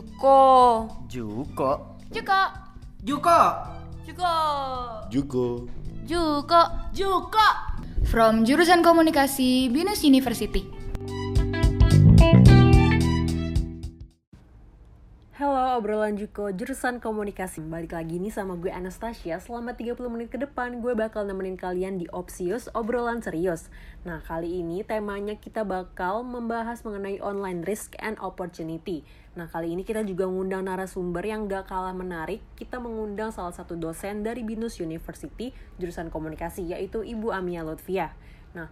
Juko. Juko. Juko. Juko. Juko. Juko. Juko. Juko. From jurusan komunikasi Binus University. Halo, obrolan Juko, jurusan komunikasi. Balik lagi nih sama gue Anastasia. Selama 30 menit ke depan, gue bakal nemenin kalian di Opsius, obrolan serius. Nah, kali ini temanya kita bakal membahas mengenai online risk and opportunity. Nah, kali ini kita juga mengundang narasumber yang gak kalah menarik. Kita mengundang salah satu dosen dari Binus University, jurusan komunikasi, yaitu Ibu Amia Lutfia. Nah,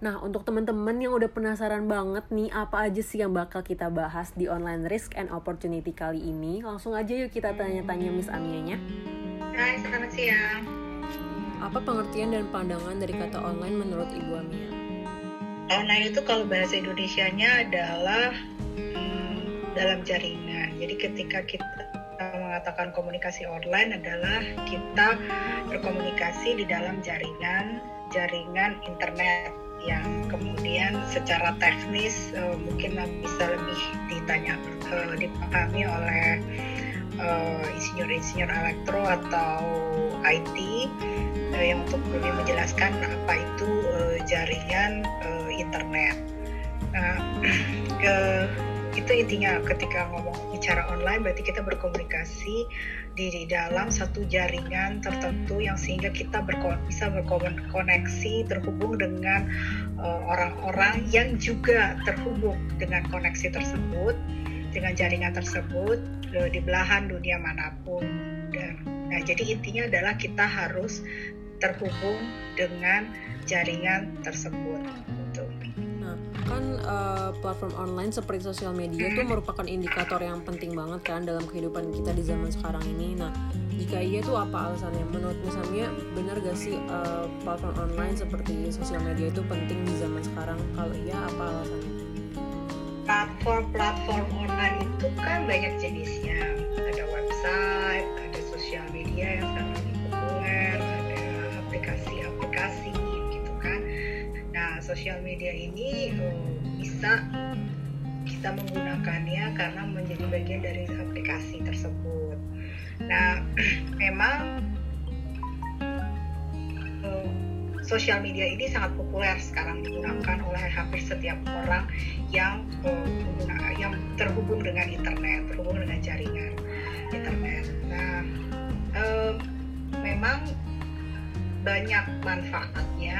Nah, untuk teman-teman yang udah penasaran banget nih apa aja sih yang bakal kita bahas di online risk and opportunity kali ini, langsung aja yuk kita tanya-tanya Miss Amianya. Hai, selamat siang. Apa pengertian dan pandangan dari kata online menurut Ibu Amia? Online itu kalau bahasa Indonesianya adalah dalam jaringan. Jadi ketika kita mengatakan komunikasi online adalah kita berkomunikasi di dalam jaringan jaringan internet yang kemudian secara teknis uh, mungkin bisa lebih ditanya uh, dipahami oleh insinyur-insinyur uh, elektro atau IT uh, yang untuk lebih menjelaskan apa itu uh, jaringan uh, internet. Nah, ke itu intinya ketika ngomong bicara online berarti kita berkomunikasi di, dalam satu jaringan tertentu yang sehingga kita berko bisa berkoneksi terhubung dengan orang-orang uh, yang juga terhubung dengan koneksi tersebut dengan jaringan tersebut uh, di belahan dunia mana pun dan nah jadi intinya adalah kita harus terhubung dengan jaringan tersebut. Gitu kan uh, platform online seperti sosial media itu merupakan indikator yang penting banget kan dalam kehidupan kita di zaman sekarang ini. Nah, jika iya itu apa alasannya? Menurut misalnya benar gak sih uh, platform online seperti sosial media itu penting di zaman sekarang? Kalau iya apa alasannya? Platform-platform online itu kan banyak jenisnya. Ada website, ada sosial media yang sosial media ini uh, bisa kita menggunakannya karena menjadi bagian dari aplikasi tersebut. Nah, memang uh, sosial media ini sangat populer sekarang digunakan oleh hampir setiap orang yang uh, yang terhubung dengan internet, terhubung dengan jaringan internet. Nah, uh, memang banyak manfaatnya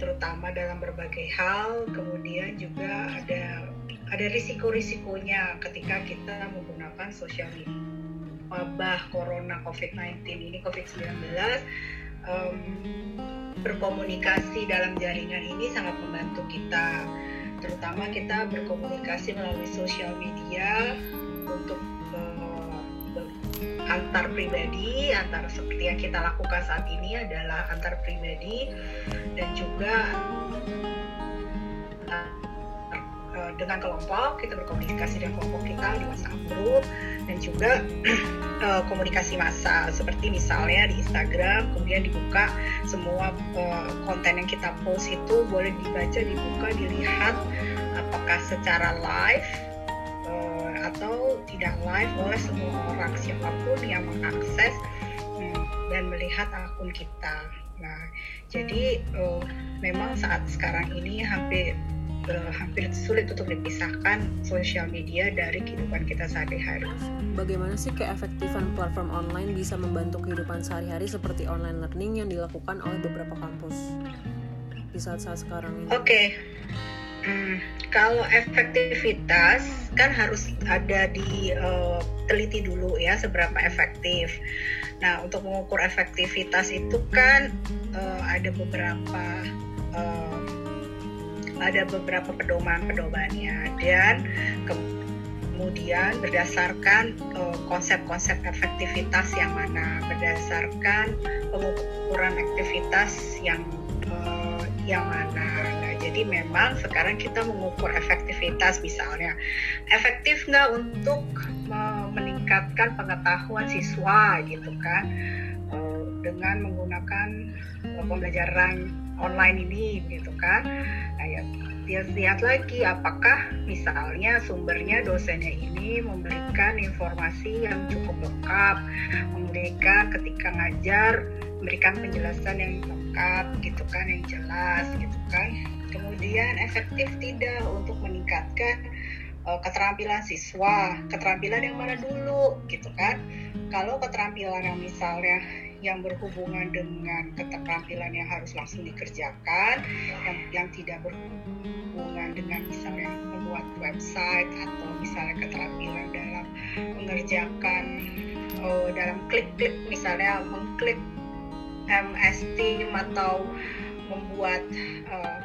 terutama dalam berbagai hal kemudian juga ada ada risiko-risikonya ketika kita menggunakan sosial media. Wabah corona covid-19 ini covid-19 um, berkomunikasi dalam jaringan ini sangat membantu kita. Terutama kita berkomunikasi melalui sosial media untuk antar pribadi, antar seperti yang kita lakukan saat ini adalah antar pribadi dan juga uh, dengan kelompok kita berkomunikasi dengan kelompok kita di WhatsApp group dan juga uh, komunikasi massa. Seperti misalnya di Instagram kemudian dibuka semua uh, konten yang kita post itu boleh dibaca dibuka dilihat apakah secara live atau tidak live oleh semua orang siapa pun yang mengakses hmm, dan melihat akun kita. Nah, jadi uh, memang saat sekarang ini hampir uh, hampir sulit untuk dipisahkan sosial media dari kehidupan kita sehari-hari. Bagaimana sih keefektifan platform online bisa membantu kehidupan sehari-hari seperti online learning yang dilakukan oleh beberapa kampus di saat-saat sekarang ini? Oke. Okay. Hmm, kalau efektivitas kan harus ada di uh, teliti dulu ya seberapa efektif. Nah untuk mengukur efektivitas itu kan uh, ada beberapa uh, ada beberapa pedoman-pedomannya dan kemudian berdasarkan konsep-konsep uh, efektivitas yang mana berdasarkan pengukuran aktivitas yang uh, yang mana jadi memang sekarang kita mengukur efektivitas misalnya. Efektif nggak untuk meningkatkan pengetahuan siswa gitu kan? Eh, dengan menggunakan pembelajaran online ini gitu kan? Nah ya lihat lagi apakah misalnya sumbernya dosennya ini memberikan informasi yang cukup lengkap memberikan ketika ngajar memberikan penjelasan yang lengkap gitu kan? Yang jelas gitu kan kemudian efektif tidak untuk meningkatkan uh, keterampilan siswa keterampilan yang mana dulu gitu kan. Kalau keterampilan yang misalnya yang berhubungan dengan keterampilan yang harus langsung dikerjakan, yang, yang tidak berhubungan dengan misalnya membuat website atau misalnya keterampilan dalam mengerjakan oh, dalam klik-klik misalnya mengklik MS Team atau membuat uh,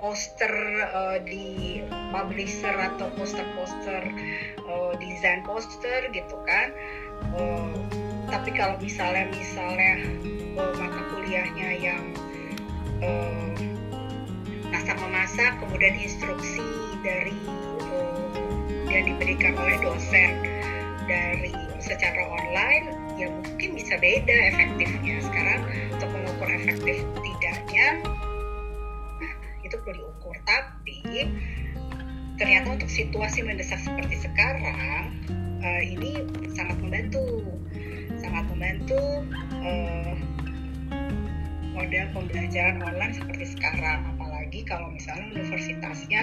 poster uh, di publisher atau poster-poster uh, desain poster gitu kan. Uh, tapi kalau misalnya misalnya uh, mata kuliahnya yang uh, masak memasak kemudian instruksi dari uh, yang diberikan oleh dosen dari secara online ya mungkin bisa beda efektifnya. Sekarang untuk mengukur efektif tidaknya perlu diukur. Tapi ternyata untuk situasi mendesak seperti sekarang uh, ini sangat membantu. Sangat membantu uh, model pembelajaran online seperti sekarang. Apalagi kalau misalnya universitasnya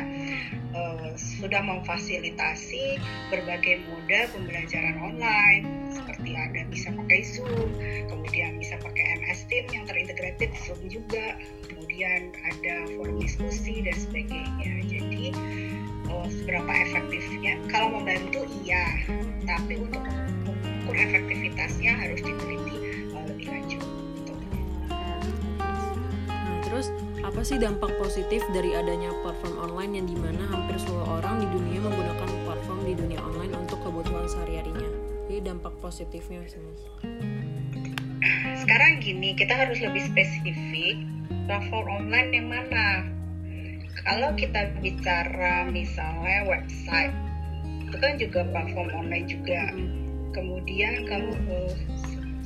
uh, sudah memfasilitasi berbagai moda pembelajaran online. Seperti ada bisa pakai Zoom kemudian bisa pakai MS Team yang terintegrated Zoom juga kemudian ada forum diskusi dan sebagainya jadi uh, seberapa efektifnya kalau membantu iya tapi untuk mengukur efektivitasnya harus diteliti uh, lebih lanjut. Nah, terus apa sih dampak positif dari adanya platform online yang di mana hampir seluruh orang di dunia menggunakan platform di dunia online untuk kebutuhan sehari-harinya? Jadi dampak positifnya sih. Sekarang gini, kita harus lebih spesifik platform online yang mana. Kalau kita bicara misalnya website, itu kan juga platform online juga. Kemudian kalau uh,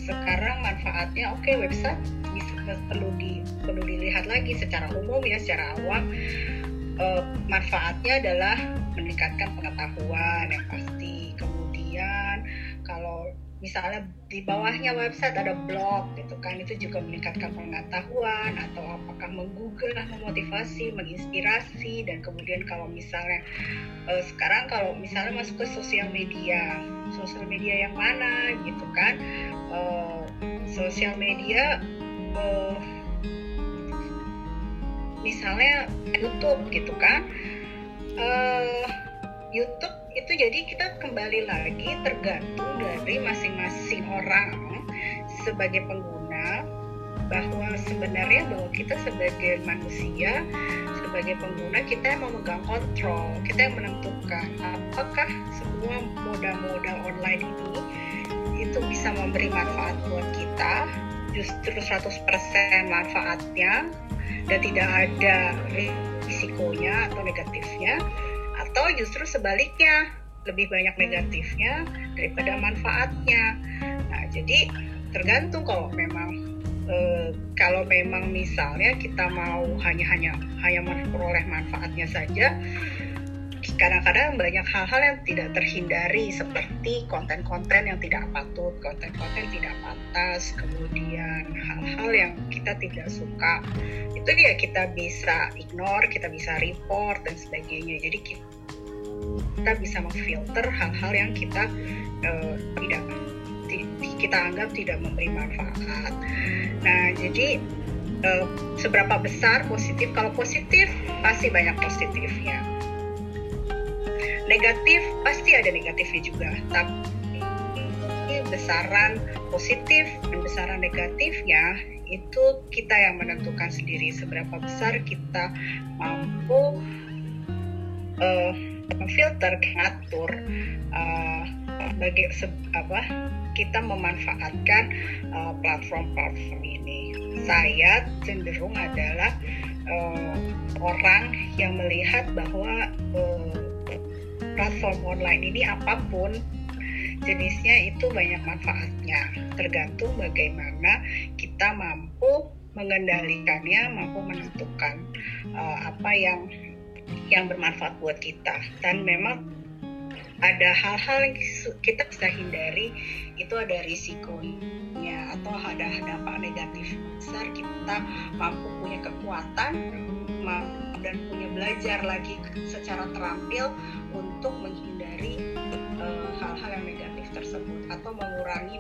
sekarang manfaatnya oke okay, website bisa perlu di perlu dilihat lagi secara umum ya secara awam uh, manfaatnya adalah meningkatkan pengetahuan yang pasti kemudian kalau misalnya di bawahnya website ada blog gitu kan itu juga meningkatkan pengetahuan atau apakah menggugah memotivasi menginspirasi dan kemudian kalau misalnya uh, sekarang kalau misalnya masuk ke sosial media sosial media yang mana gitu kan uh, sosial media uh, misalnya YouTube gitu kan uh, YouTube itu jadi kita kembali lagi tergantung dari masing-masing orang sebagai pengguna bahwa sebenarnya bahwa kita sebagai manusia sebagai pengguna kita yang memegang kontrol kita yang menentukan apakah semua modal-modal online ini itu bisa memberi manfaat buat kita. Justru 100% manfaatnya dan tidak ada risikonya atau negatifnya atau justru sebaliknya lebih banyak negatifnya daripada manfaatnya. Nah, jadi tergantung kalau memang e, kalau memang misalnya kita mau hanya hanya hanya memperoleh manfaatnya saja, kadang-kadang banyak hal-hal yang tidak terhindari seperti konten-konten yang tidak patut, konten-konten tidak pantas, kemudian hal-hal yang kita tidak suka. Itu ya kita bisa ignore, kita bisa report dan sebagainya. Jadi kita kita bisa memfilter hal-hal yang kita uh, tidak kita anggap tidak memberi manfaat. Nah, jadi uh, seberapa besar positif? Kalau positif pasti banyak positifnya. Negatif pasti ada negatifnya juga, tapi besaran positif dan besaran negatifnya itu kita yang menentukan sendiri seberapa besar kita mampu uh, memfilter, mengatur uh, bagi apa kita memanfaatkan uh, platform-platform ini. Saya cenderung adalah uh, orang yang melihat bahwa uh, platform online ini apa pun jenisnya itu banyak manfaatnya tergantung bagaimana kita mampu mengendalikannya, mampu menentukan uh, apa yang yang bermanfaat buat kita. Dan memang ada hal-hal yang kita bisa hindari itu ada risikonya atau ada dampak negatif besar kita mampu punya kekuatan dan punya belajar lagi secara terampil untuk menghindari eh, hal-hal uh, yang negatif tersebut atau mengurangi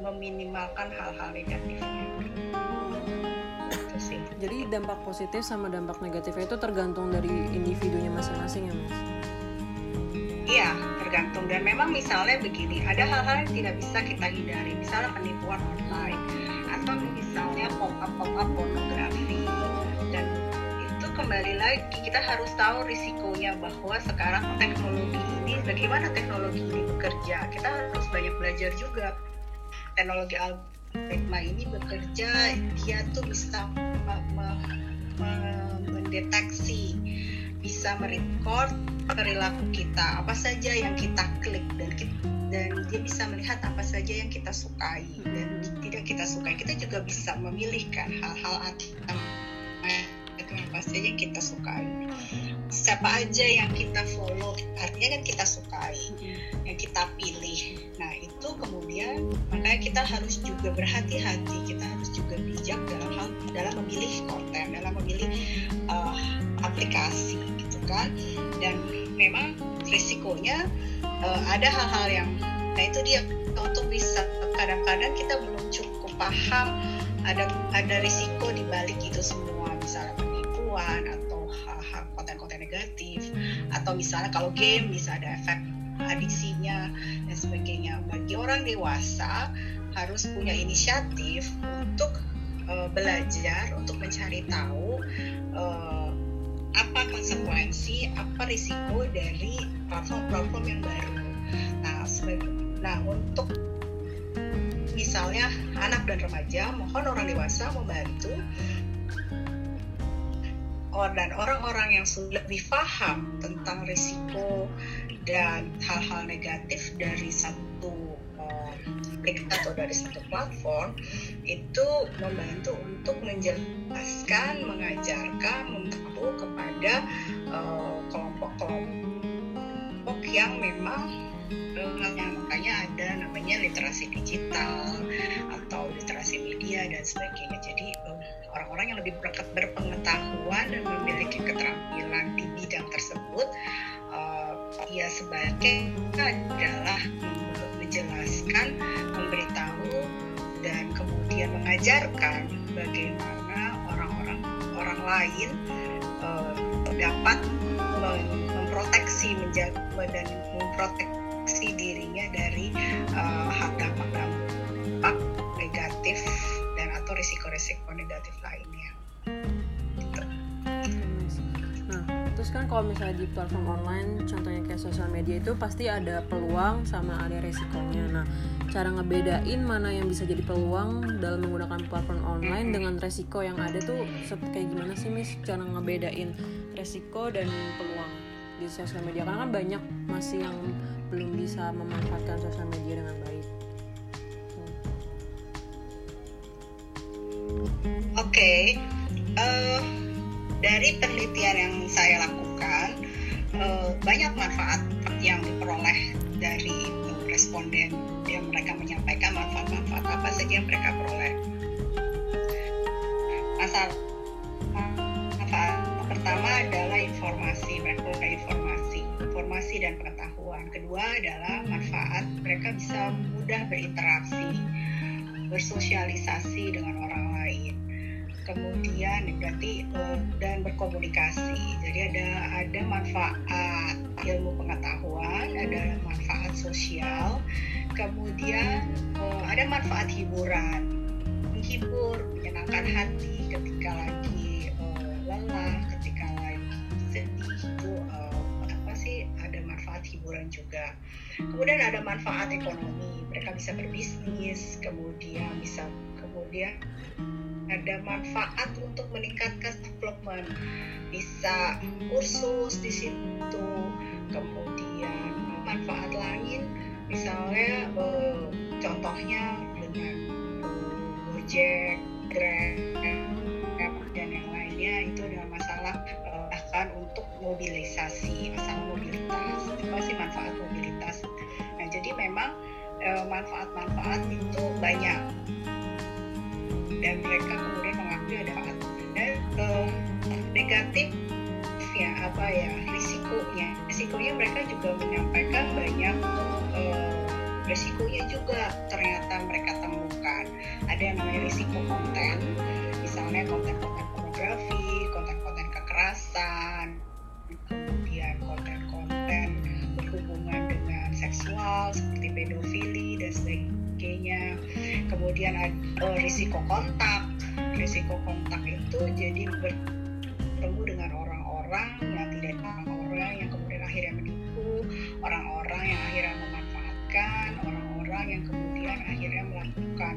meminimalkan hal-hal negatifnya jadi dampak positif sama dampak negatifnya itu tergantung dari individunya masing-masing ya mas Iya, tergantung. Dan memang misalnya begini, ada hal-hal yang tidak bisa kita hindari. Misalnya penipuan online, atau misalnya pop-up pop-up pornografi. Dan itu kembali lagi, kita harus tahu risikonya bahwa sekarang teknologi ini, bagaimana teknologi ini bekerja. Kita harus banyak belajar juga. Teknologi algoritma ini bekerja, dia tuh bisa mendeteksi, bisa merecord perilaku kita apa saja yang kita klik dan dan dia bisa melihat apa saja yang kita sukai dan tidak kita sukai kita juga bisa memilihkan hal-hal atau apa saja yang kita sukai siapa aja yang kita follow artinya kan kita sukai yang kita pilih. Nah itu kemudian makanya kita harus juga berhati-hati. Kita harus juga bijak dalam hal dalam memilih konten dalam memilih uh, aplikasi gitu kan. Dan memang risikonya uh, ada hal-hal yang nah itu dia. Untuk bisa kadang-kadang kita belum cukup paham ada ada risiko di balik itu semua. Misalnya penipuan atau atau misalnya kalau game bisa ada efek adiksinya dan sebagainya bagi orang dewasa harus punya inisiatif untuk uh, belajar untuk mencari tahu uh, apa konsekuensi, apa risiko dari platform-platform yang baru. Nah, nah untuk misalnya anak dan remaja, mohon orang dewasa membantu dan orang-orang yang lebih paham tentang risiko dan hal-hal negatif dari satu aplikasi atau dari satu platform itu membantu untuk menjelaskan, mengajarkan, membantu kepada eh, kelompok-kelompok uh, yang memang uh, makanya ada namanya literasi digital atau literasi media dan sebagainya. Jadi orang-orang yang lebih berpengetahuan dan memiliki keterampilan di bidang tersebut, uh, ya sebagai adalah menjelaskan, memberitahu, dan kemudian mengajarkan bagaimana orang-orang orang lain uh, dapat memproteksi menjaga dan memproteksi dirinya dari uh, hak risiko-risiko negatif lainnya. terus kan kalau misalnya di platform online contohnya kayak sosial media itu pasti ada peluang sama ada resikonya. Nah cara ngebedain mana yang bisa jadi peluang dalam menggunakan platform online dengan resiko yang ada tuh seperti kayak gimana sih mis cara ngebedain resiko dan peluang di sosial media. Karena kan banyak masih yang belum bisa memanfaatkan sosial media dengan baik oke okay. uh eh, dari penelitian yang saya lakukan eh, banyak manfaat yang diperoleh dari responden yang mereka menyampaikan manfaat-manfaat apa saja yang mereka peroleh. Masalah manfaat pertama adalah informasi, mereka informasi, informasi dan pengetahuan. Kedua adalah manfaat mereka bisa mudah berinteraksi, bersosialisasi dengan orang lain kemudian berarti uh, dan berkomunikasi. Jadi ada ada manfaat ilmu pengetahuan ada manfaat sosial kemudian uh, ada manfaat hiburan. Menghibur menyenangkan hati ketika lagi uh, lelah ketika lagi sedih itu uh, apa sih ada manfaat hiburan juga. Kemudian ada manfaat ekonomi. Mereka bisa berbisnis kemudian bisa kemudian ada manfaat untuk meningkatkan development. Bisa kursus di situ kemudian manfaat lain misalnya uh, contohnya dengan Gojek, Grab itu adalah masalah uh, bahkan untuk mobilisasi masalah mobilitas apa sih manfaat mobilitas. Nah jadi memang uh, manfaat-manfaat itu banyak apa ya risikonya. Risikonya mereka juga menyampaikan banyak uh, risikonya juga. Ternyata mereka temukan ada yang namanya risiko konten. Misalnya konten-konten pornografi konten-konten kekerasan kemudian konten-konten berhubungan dengan seksual seperti pedofili dan sebagainya. Kemudian ada uh, risiko kontak. Risiko kontak itu jadi bertemu dengan orang-orang yang tidak orang-orang yang kemudian akhirnya menipu orang-orang yang akhirnya memanfaatkan orang-orang yang kemudian akhirnya melakukan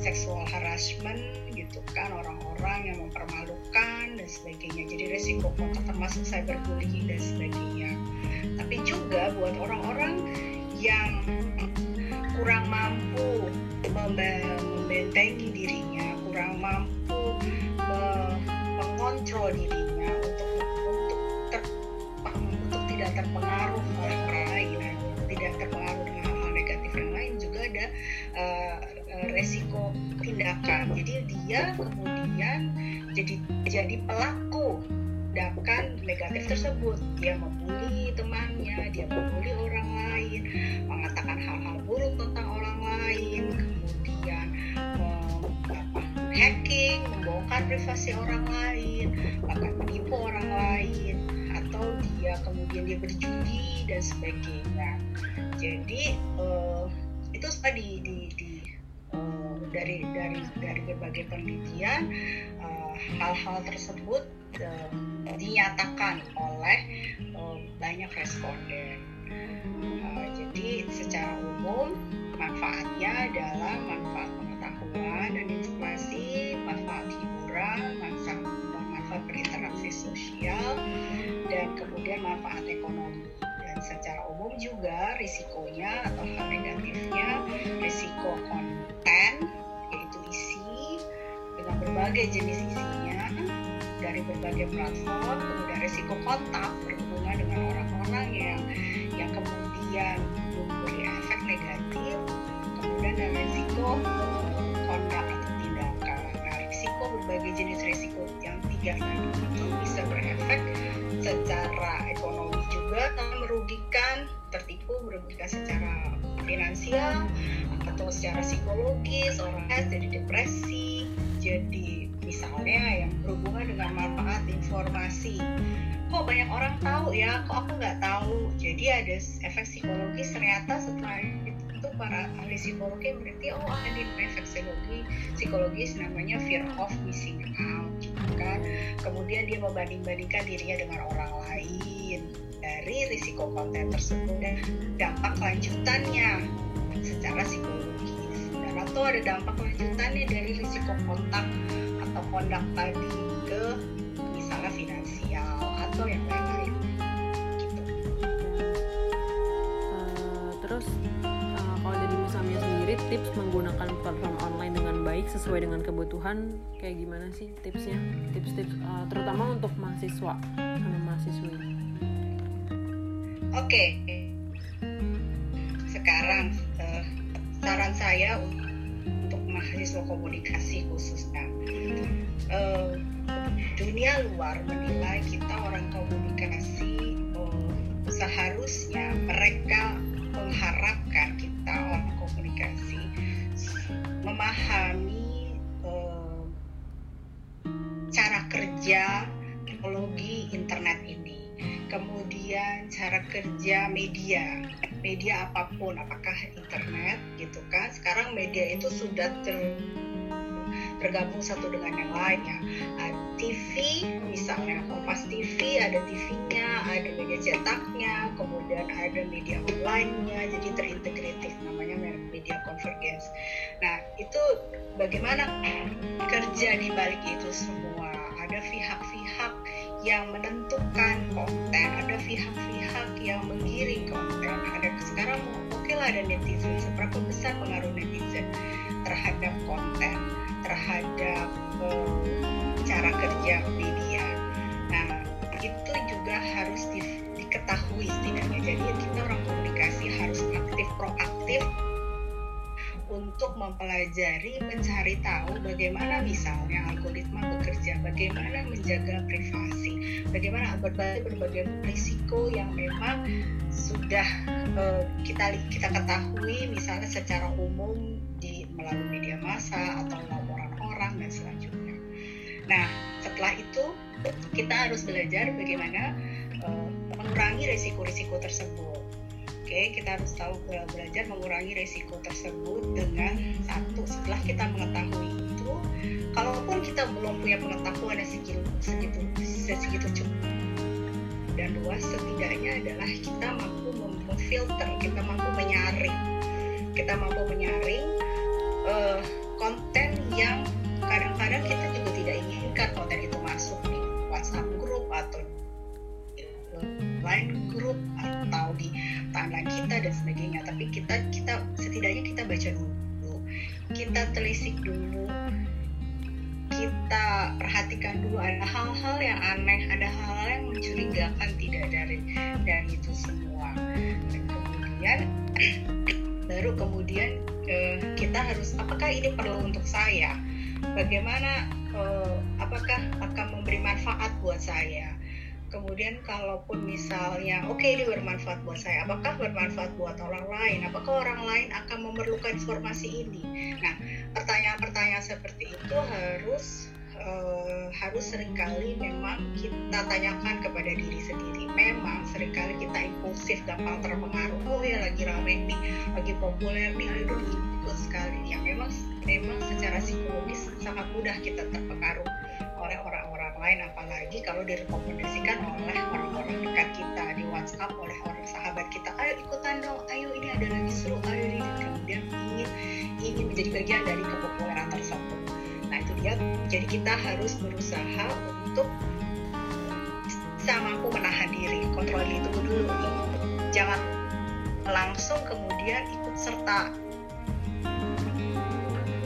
seksual harassment gitu kan orang-orang yang mempermalukan dan sebagainya. Jadi resiko kontak termasuk cyberbullying dan sebagainya. Tapi juga buat orang-orang yang kurang mampu membentengi dirinya kurang mampu mengontrol dirinya dia kemudian jadi jadi pelaku tindakan negatif tersebut. Dia membuli temannya dia membuli orang lain mengatakan hal-hal buruk tentang orang lain kemudian apa, hacking membongkar privasi orang lain bahkan menipu orang lain atau dia kemudian dia berjudi dan sebagainya. Jadi uh, itu semua di, di, di uh, dari dari dari berbagai penelitian hal-hal uh, tersebut uh, dinyatakan oleh uh, banyak responden. Uh, jadi secara umum manfaatnya adalah manfaat pengetahuan dan informasi, manfaat hiburan, manfaat, manfaat berinteraksi sosial, dan kemudian manfaat ekonomi. Dan secara umum juga risikonya atau hal negatifnya risiko konten berbagai jenis isinya dari berbagai platform, kemudian risiko kontak berhubungan dengan orang-orang yang yang kemudian memberi efek negatif, kemudian dan risiko kontak atau tindakan. Nah, risiko berbagai jenis risiko yang tiga tadi itu bisa berefek secara ekonomi juga, merugikan, tertipu, merugikan secara finansial atau secara psikologis, orang jadi depresi, jadi misalnya yang berhubungan dengan manfaat informasi. Kok banyak orang tahu ya? Kok aku nggak tahu? Jadi ada efek psikologis ternyata setelah itu para ahli psikologi berarti oh ada efek psikologi psikologis namanya fear of missing out. Kan kemudian dia membanding-bandingkan dirinya dengan orang lain dari risiko konten tersebut dan dampak lanjutannya secara psikologis dan atau ada dampak lanjutannya dari risiko kontak atau kondak tadi ke misalnya finansial atau yang lain-lain gitu. Uh, terus uh, kalau dari sendiri tips menggunakan platform online dengan baik sesuai dengan kebutuhan kayak gimana sih tipsnya? Tips-tips uh, terutama untuk mahasiswa sama mahasiswi. Oke. Okay. Sekarang uh, saran saya untuk mahasiswa komunikasi khususnya uh, dunia luar menilai kita orang komunikasi uh, seharusnya mereka mengharapkan kita orang komunikasi memahami uh, cara kerja teknologi internet ini. Kemudian cara kerja media media apa pun apakah internet gitu kan sekarang media itu sudah ter tergabung satu dengan yang lainnya. TV misalnya Kompas TV ada TV-nya, ada media cetaknya, kemudian ada media online-nya, jadi terintegratif namanya media convergence. Nah itu bagaimana kerja di balik itu semua? Ada pihak-pihak yang menentukan konten, ada pihak-pihak yang menggiring konten ada netizen, seberapa besar pengaruh netizen terhadap konten, terhadap um, cara kerja media. Nah, itu juga harus di, diketahui setidaknya. Jadi ya kita orang komunikasi harus aktif, proaktif untuk mempelajari, mencari tahu bagaimana misalnya algoritma bekerja, bagaimana menjaga privasi bagaimana berbagai berbagai risiko yang memang sudah uh, kita kita ketahui misalnya secara umum di melalui media massa atau laporan orang dan selanjutnya. Nah, setelah itu kita harus belajar bagaimana uh, mengurangi risiko-risiko tersebut Oke, kita harus tahu belajar mengurangi resiko tersebut dengan satu setelah kita mengetahui itu, kalaupun kita belum punya pengetahuan yang segitu segitu segitu cukup dan luas, setidaknya adalah kita mampu memfilter, kita mampu menyaring, kita mampu menyaring uh, konten yang kadang-kadang kita juga tidak inginkan konten itu masuk di WhatsApp grup atau line grup atau di timeline kita dan sebagainya. Tapi kita kita setidaknya kita baca dulu. Kita telisik dulu. Kita perhatikan dulu ada hal-hal yang aneh. Ada hal-hal yang mencurigakan tidak dari dan itu semua. Dan kemudian baru kemudian eh, kita harus apakah ini perlu untuk saya? Bagaimana eh, apakah akan memberi manfaat buat saya? Kemudian kalaupun misalnya oke okay, ini bermanfaat buat saya apakah bermanfaat buat orang lain? Apakah orang lain akan memerlukan informasi ini? Nah pertanyaan-pertanyaan seperti itu harus uh, harus sering kali memang kita tanyakan kepada diri sendiri. Memang sering kali kita impulsif gampang terpengaruh. Oh ya lagi rame nih lagi populer nih. Aduh ikut sekali. Ya memang memang secara psikologis sangat mudah kita terpengaruh oleh orang-orang lain. Apalagi kalau direkomendasikan oleh orang-orang dekat kita di WhatsApp oleh orang sahabat kita. Ayo ikutan dong ayo ini ada lagi seru ayo ini. Kemudian ingin ingin menjadi bagian dari kepopuleran dia jadi kita harus berusaha untuk bisa mampu menahan diri kontrol itu dulu nih jangan langsung kemudian ikut serta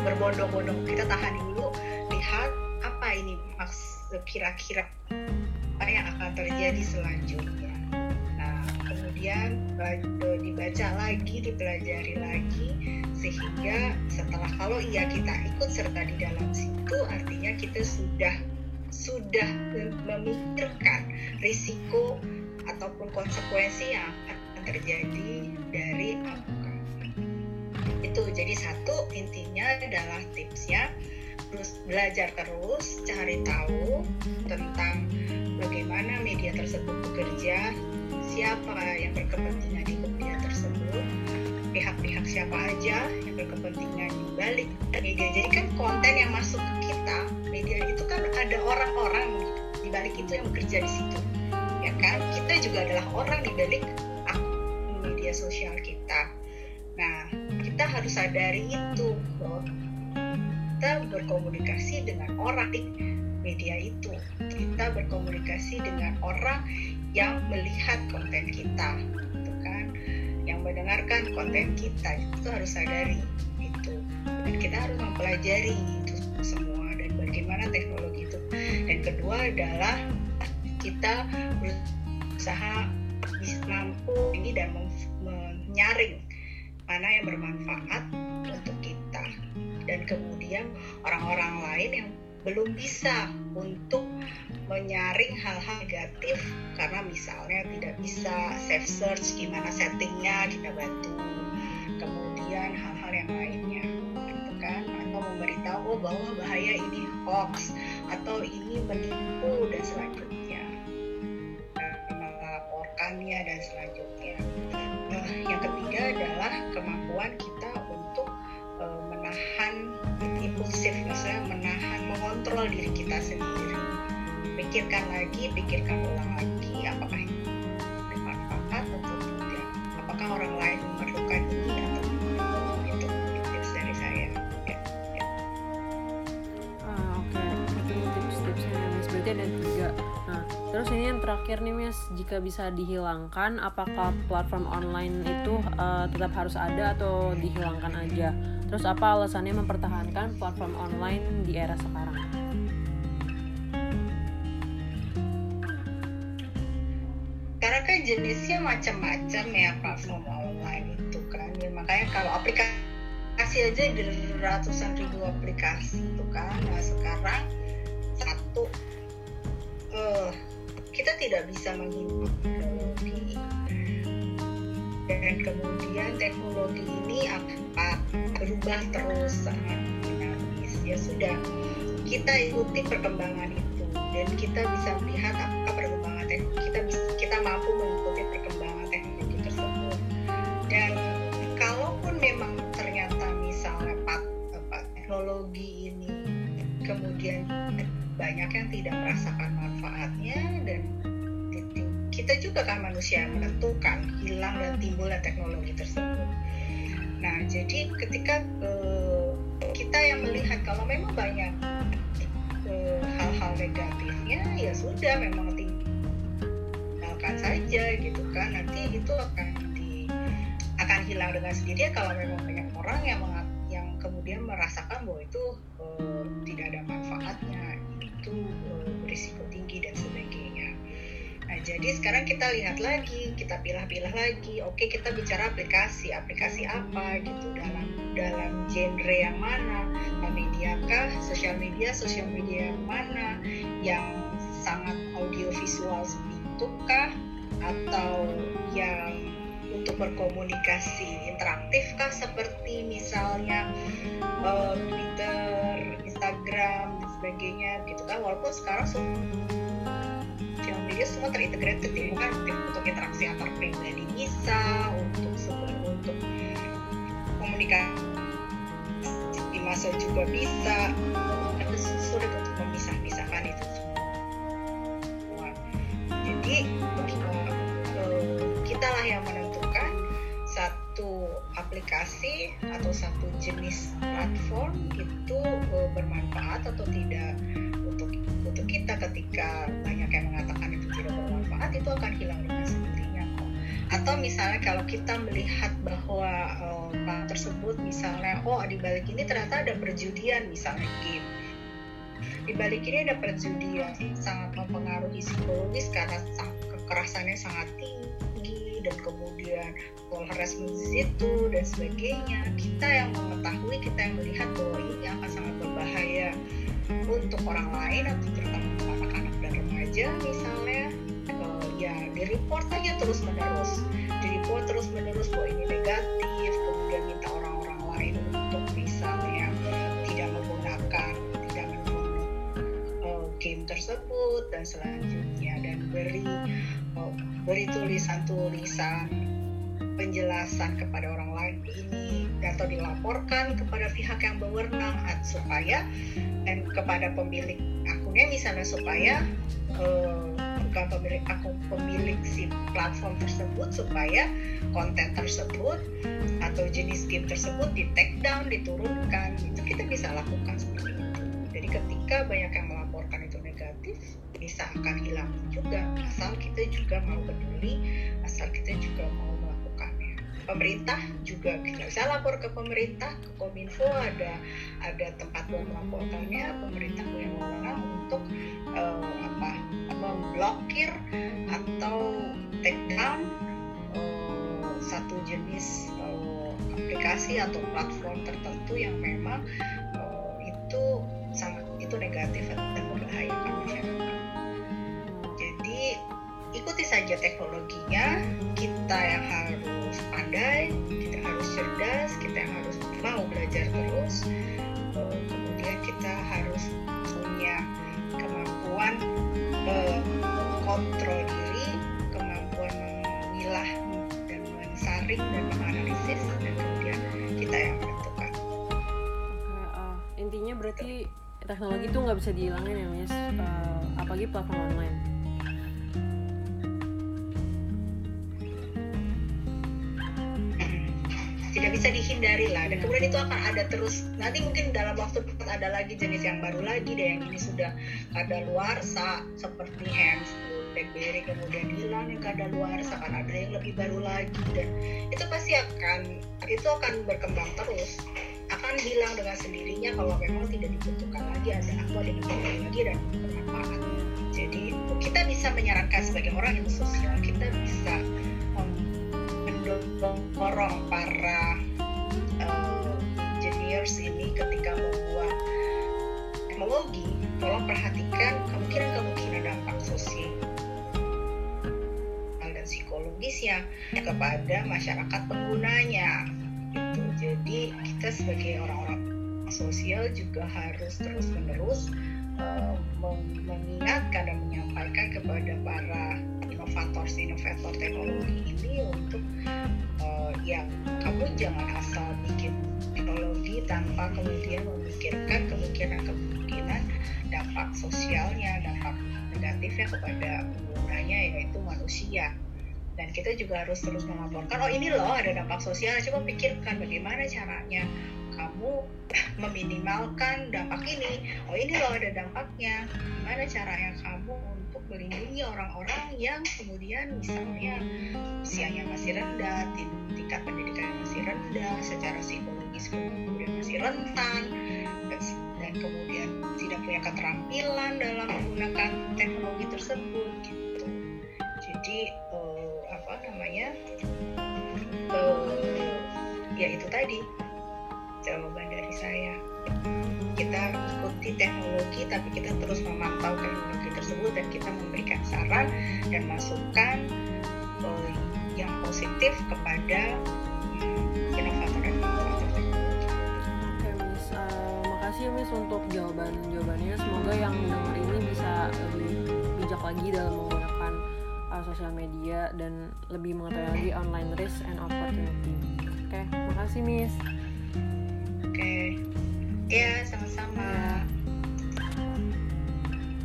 berbondong-bondong kita tahan dulu lihat apa ini kira-kira apa yang akan terjadi selanjutnya. Nah, kemudian dibaca lagi, dipelajari lagi, sehingga setelah kalau iya kita ikut serta di dalam situ, artinya kita sudah sudah memikirkan risiko ataupun konsekuensi yang akan terjadi dari apakah itu jadi satu intinya adalah tipsnya. Terus belajar terus cari tahu tentang bagaimana media tersebut bekerja siapa yang berkepentingan di pihak-pihak siapa aja yang berkepentingan di balik media. Jadi kan konten yang masuk ke kita media itu kan ada orang-orang di balik itu yang bekerja di situ. Ya kan? Kita juga adalah orang di balik media sosial kita. Nah kita harus sadari itu loh kita berkomunikasi dengan orang di media itu. Kita berkomunikasi dengan orang yang melihat konten kita mendengarkan konten kita itu harus sadari itu. Dan kita harus mempelajari itu semua dan bagaimana teknologi itu. Dan kedua adalah kita berusaha bisa mampu ini dan menyaring mana yang bermanfaat untuk kita. Dan kemudian orang-orang lain yang belum bisa untuk menyaring hal-hal negatif karena misalnya tidak bisa safe search gimana settingnya kita bantu. Kemudian hal-hal yang lainnya gitu kan? Atau memberitahu oh, bahwa bahaya ini hoax atau ini menipu dan selanjutnya. Melaporkannya dan selanjutnya. Nah yang ketiga adalah kemampuan kita untuk uh, menahan impulsif maksudnya menahan mengontrol diri kita sendiri pikirkan lagi pikirkan ulang lagi apakah ini bermanfaat atau tidak apakah orang lain memerlukan ini atau tidak itu tips dari saya ya, ya. Ah, okay. itu tips-tipsnya Miss berarti ada tiga nah terus ini yang terakhir nih Miss jika bisa dihilangkan apakah platform online itu uh, tetap harus ada atau dihilangkan aja Terus apa alasannya mempertahankan platform online di era sekarang? Jenisnya macam-macam ya platform online itu kan. Memang makanya kalau aplikasi aja di ratusan ribu aplikasi itu kan. Nah sekarang satu uh, kita tidak bisa menghindari dan kemudian teknologi ini apa? Berubah terus sangat dinamis. Ya sudah kita ikuti perkembangan itu. Dan kita bisa melihat apa perkembangan mampu mengikuti perkembangan teknologi tersebut dan kalaupun memang ternyata misalnya apa, teknologi ini kemudian banyak yang tidak merasakan manfaatnya dan kita juga kan manusia menentukan hilang dan timbulnya teknologi tersebut. Nah, jadi ketika uh, kita yang melihat kalau memang banyak hal hal-hal negatifnya, ya sudah memang saja gitu kan. Nanti itu akan di akan hilang dengan sendirinya kalau memang banyak orang yang yang kemudian merasakan bahwa itu uh, tidak ada manfaatnya, itu uh, berisiko tinggi dan sebagainya. Nah, jadi sekarang kita lihat lagi, kita pilah-pilah lagi. Oke, kita bicara aplikasi, aplikasi apa gitu dalam dalam genre yang mana? Media kah? Sosial media, sosial media yang mana? Yang sangat audiovisual itu kah? Atau yang untuk berkomunikasi interaktif kah? Seperti misalnya uh, Twitter, Instagram dan sebagainya gitu kan walaupun sekarang sosial media semua terintegrated ya kan untuk interaksi antar pribadi. Bisa untuk untuk komunikasi di masa juga bisa tapi sulit untuk memisah-misahkan itu semua jadi kita lah yang menentukan satu aplikasi atau satu jenis platform itu eh, bermanfaat atau tidak. Untuk untuk kita ketika banyak yang mengatakan itu tidak bermanfaat itu akan hilang dengan sendirinya kok atau misalnya kalau kita melihat bahwa uh, tersebut misalnya oh di balik ini ternyata ada perjudian misalnya game di balik ini ada perjudian sangat mempengaruhi psikologis karena kekerasannya sangat tinggi dan kemudian harassment di situ dan sebagainya. Kita yang mengetahui kita yang melihat bahwa ini akan sangat berbahaya untuk orang lain atau terutama anak-anak dan remaja misalnya uh, ya di report aja terus menerus di report terus menerus bahwa ini negatif tersebut dan selanjutnya dan beri uh, beri tulisan-tulisan penjelasan kepada orang lain ini atau dilaporkan kepada pihak yang berwenang supaya dan kepada pemilik akunnya misalnya supaya uh, bukan pemilik akun pemilik si platform tersebut supaya konten tersebut atau jenis game tersebut di take down diturunkan itu kita bisa lakukan seperti itu. Jadi ketika banyak yang melaporkan itu negatif bisa akan hilang juga asal kita juga mau peduli asal kita juga mau pemerintah juga kita bisa lapor ke pemerintah ke kominfo ada ada tempat buat melaporkannya pemerintah punya wewenang untuk uh, apa memblokir atau take down uh, satu jenis uh, aplikasi atau platform tertentu yang memang uh, itu sangat itu negatif dan masyarakat jadi ikuti saja teknologinya. Kita yang harus pandai kita harus cerdas kita yang harus mau belajar terus. Eh, kemudian kita harus punya kemampuan kontrol diri teknologi itu nggak bisa dihilangin ya mas. Uh, apalagi platform online. Tidak bisa dihindari lah. Dan kemudian itu akan ada terus. Nanti mungkin dalam waktu dekat ada lagi jenis yang baru lagi deh. Yang ini sudah ada luar sa seperti handphone BlackBerry kemudian hilang yang kada luar akan ada yang lebih baru lagi. Dan itu pasti akan itu akan berkembang terus akan hilang dengan sendirinya kalau memang tidak dibutuhkan lagi ada aku ada yang lagi dan bermanfaat jadi kita bisa menyarankan sebagai orang yang sosial kita bisa mendorong para engineers ini ketika membuat teknologi, tolong perhatikan kemungkinan-kemungkinan dampak sosial dan psikologisnya kepada masyarakat penggunanya. Gitu. Jadi kita sebagai orang-orang sosial juga harus terus-menerus uh, mengingatkan dan menyampaikan kepada para inovator-inovator teknologi ini untuk uh, ya kamu jangan asal bikin teknologi tanpa kemudian memikirkan kemungkinan-kemungkinan dampak sosialnya, dampak negatifnya kepada penggunanya yaitu manusia. Dan kita juga harus terus melaporkan, oh ini loh ada dampak sosial, coba pikirkan bagaimana caranya kamu meminimalkan dampak ini. Oh ini loh ada dampaknya. Gimana caranya kamu untuk melindungi orang-orang yang kemudian misalnya usianya masih rendah, tingkat pendidikan masih rendah, secara psikologis kemudian masih rentan, dan kemudian tidak punya keterampilan dalam menggunakan teknologi tersebut gitu. Jadi namanya? Uh, ya itu tadi jawaban dari saya kita ikuti teknologi tapi kita terus memantau teknologi tersebut dan kita memberikan saran dan masukan uh, yang positif kepada um, inovator dan Miss, makasih Miss untuk jawaban jawabannya. Semoga yang mendengar ini bisa lebih bijak lagi dalam uh, sosial media dan lebih mengetahui lagi online risk and opportunity. Oke, makasih Miss. Oke. Ya, sama-sama.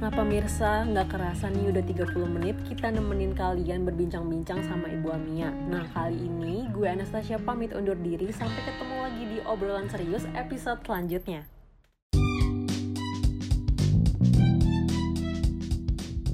Nah pemirsa, nggak kerasa nih udah 30 menit kita nemenin kalian berbincang-bincang sama Ibu Amia. Nah kali ini gue Anastasia pamit undur diri sampai ketemu lagi di obrolan serius episode selanjutnya.